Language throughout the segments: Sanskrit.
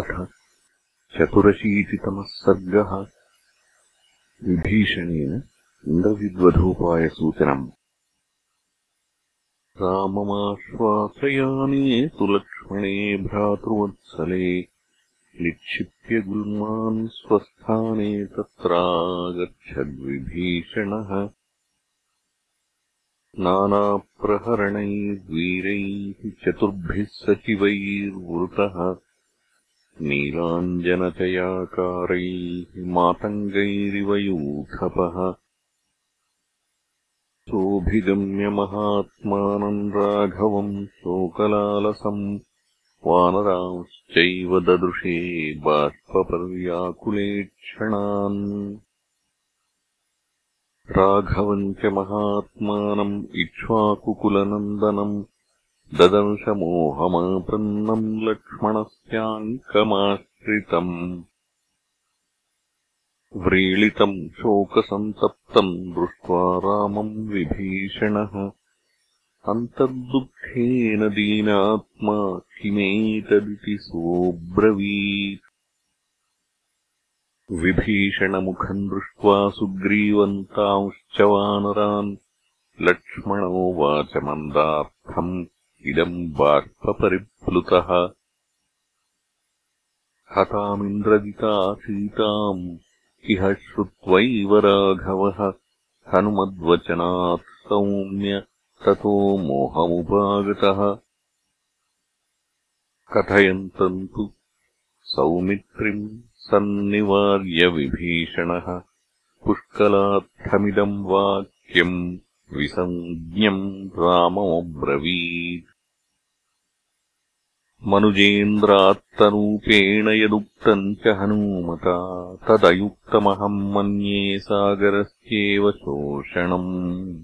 अथ चतुरशीतितमः सर्गः विभीषणेन इन्द्रविद्वधोपायसूचनम् राममाश्वासयाने तु लक्ष्मणे भ्रातृवत्सले निक्षिप्य गुल्मान् स्वस्थाने तत्रागच्छद्विभीषणः नानाप्रहरणैर्वीरैः चतुर्भिः सचिवैर्वृतः नीलाञ्जनचयाकारैः मातङ्गैरिव यूथपः सोऽभिगम्य महात्मानम् राघवम् शोकलालसम् वानरांश्चैव ददृशे बाष्पपर्याकुलेक्षणान्। राघवम् च महात्मानम् इक्ष्वाकुकुलनन्दनम् ददंशमोहमापन्नम् लक्ष्मणस्याङ्कमाश्रितम्। व्रीळितम् शोकसन्तप्तम् दृष्ट्वा रामम् विभीषणः। अन्तर्दुःखेन दीनात्मा किमेतदिति सोऽब्रवीत्। विभीषणमुखम् दृष्ट्वा सुग्रीवन्तांश्च वानरान्। लक्ष्मणोवाचमन्दार्थम् इदम् बाष्पपरिप्लुतः हतामिन्द्रजिता सीताम् इह श्रुत्वैव राघवः। हनुमद्वचनात् सौम्य ततो मोहमुपागतः। कथयन्तम् तु सौमित्रिम् सन्निवार्य विभीषणः। पुष्कलार्थमिदम् वाक्यम् विसञ्ज्ञम् राममब्रवीत् मनुजेन्द्रात्तरूपेण यदुक्तम् च हनूमता तदयुक्तमहम् मन्ये सागरस्येव शोषणम्।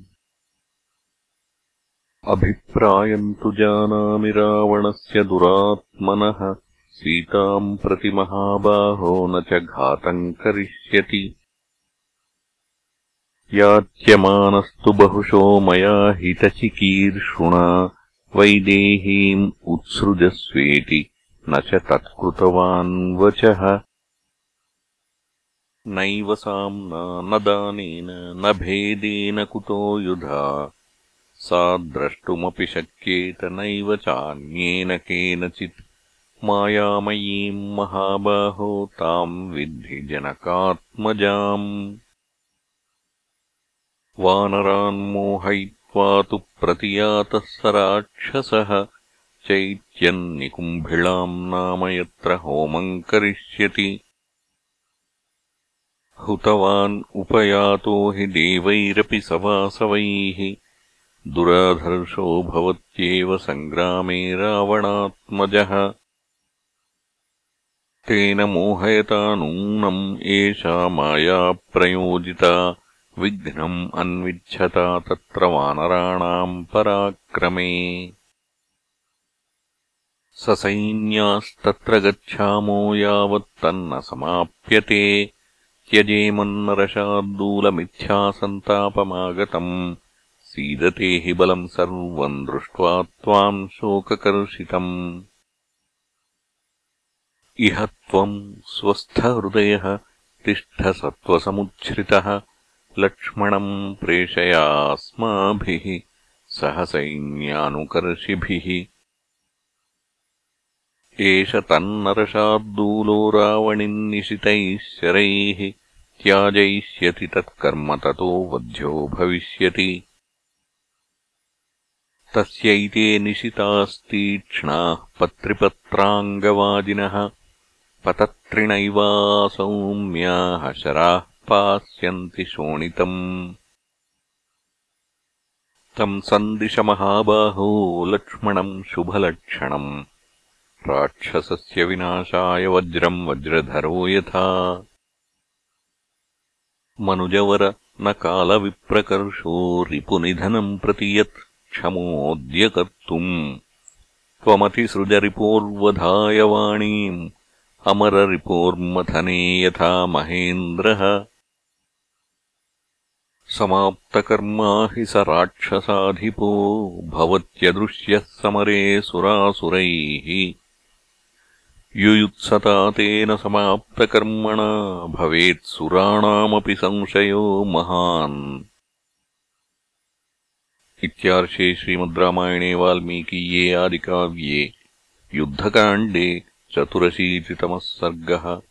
अभिप्रायम् तु जानामि रावणस्य दुरात्मनः सीताम् प्रति महाबाहो न च घातम् करिष्यति। याच्यमानस्तु बहुशो मया हितचिकीर्षुणा वैदेहीम् उत्सृजस्वेति न च तत्कृतवान् वचः। नैव साम्ना न दानेन न भेदेन कुतो युधा। सा द्रष्टुमपि शक्येत नैव चान्येन केनचित्। मायामयीम् महाबाहो ताम् विद्धि जनकात्मजाम्। वानरान्मोहयित्वा तु प्रतियातः स राक्षसः। चैत्यम् निकुम्भिळाम् नाम यत्र होमम् करिष्यति। हुतवान् उपयातो हि देवैरपि सवासवैः। दुराधर्षो भवत्येव सङ्ग्रामे रावणात्मजः। तेन मोहयता नूनम् एषा माया प्रयोजिता विघ्नम् अन्विच्छता तत्र वानराणाम् पराक्रमे। ससैन्यास्तत्र गच्छामो यावत्तन्न समाप्यते। त्यजेमन्नरशार्दूलमिथ्यासन्तापमागतम्। सीदते हि बलम् सर्वम् दृष्ट्वा त्वाम् शोककर्षितम्। इह त्वम् स्वस्थहृदयः तिष्ठ सत्त्वसमुच्छ्रितः लक्ष्मणम् प्रेषयास्माभिः सह सैन्यानुकर्षिभिः एष तन्नरशार्दूलो रावणिन्निशितैः शरैः त्याजयिष्यति तत्कर्म ततो वध्यो भविष्यति। तस्यैते निशितास्तीक्ष्णाः पत्रिपत्राङ्गवादिनः पतत्रिणैवासौम्याः शराः पास्यन्ति शोणितम्। तम् सन्दिशमहाबाहो लक्ष्मणम् शुभलक्षणम् राक्षसस्य विनाशाय वज्रम् वज्रधरो यथा। मनुजवर न कालविप्रकर्षो रिपुनिधनम् प्रति यत् क्षमोऽद्य कर्तुम् त्वमतिसृजरिपोर्वधाय वाणीम् अमररिपोर्मथने यथा महेन्द्रः समाप्तकर्मा हि स राक्षसाधिपो भवत्यदृश्यः समरे सुरासुरैः। युयुत्सता तेन समाप्तकर्मणा भवेत्सुराणामपि संशयो महान्। इत्यार्षे श्रीमद् रामायणे वाल्मीकीये आदिकाव्ये युद्धकाण्डे चतुरशीतितमः सर्गः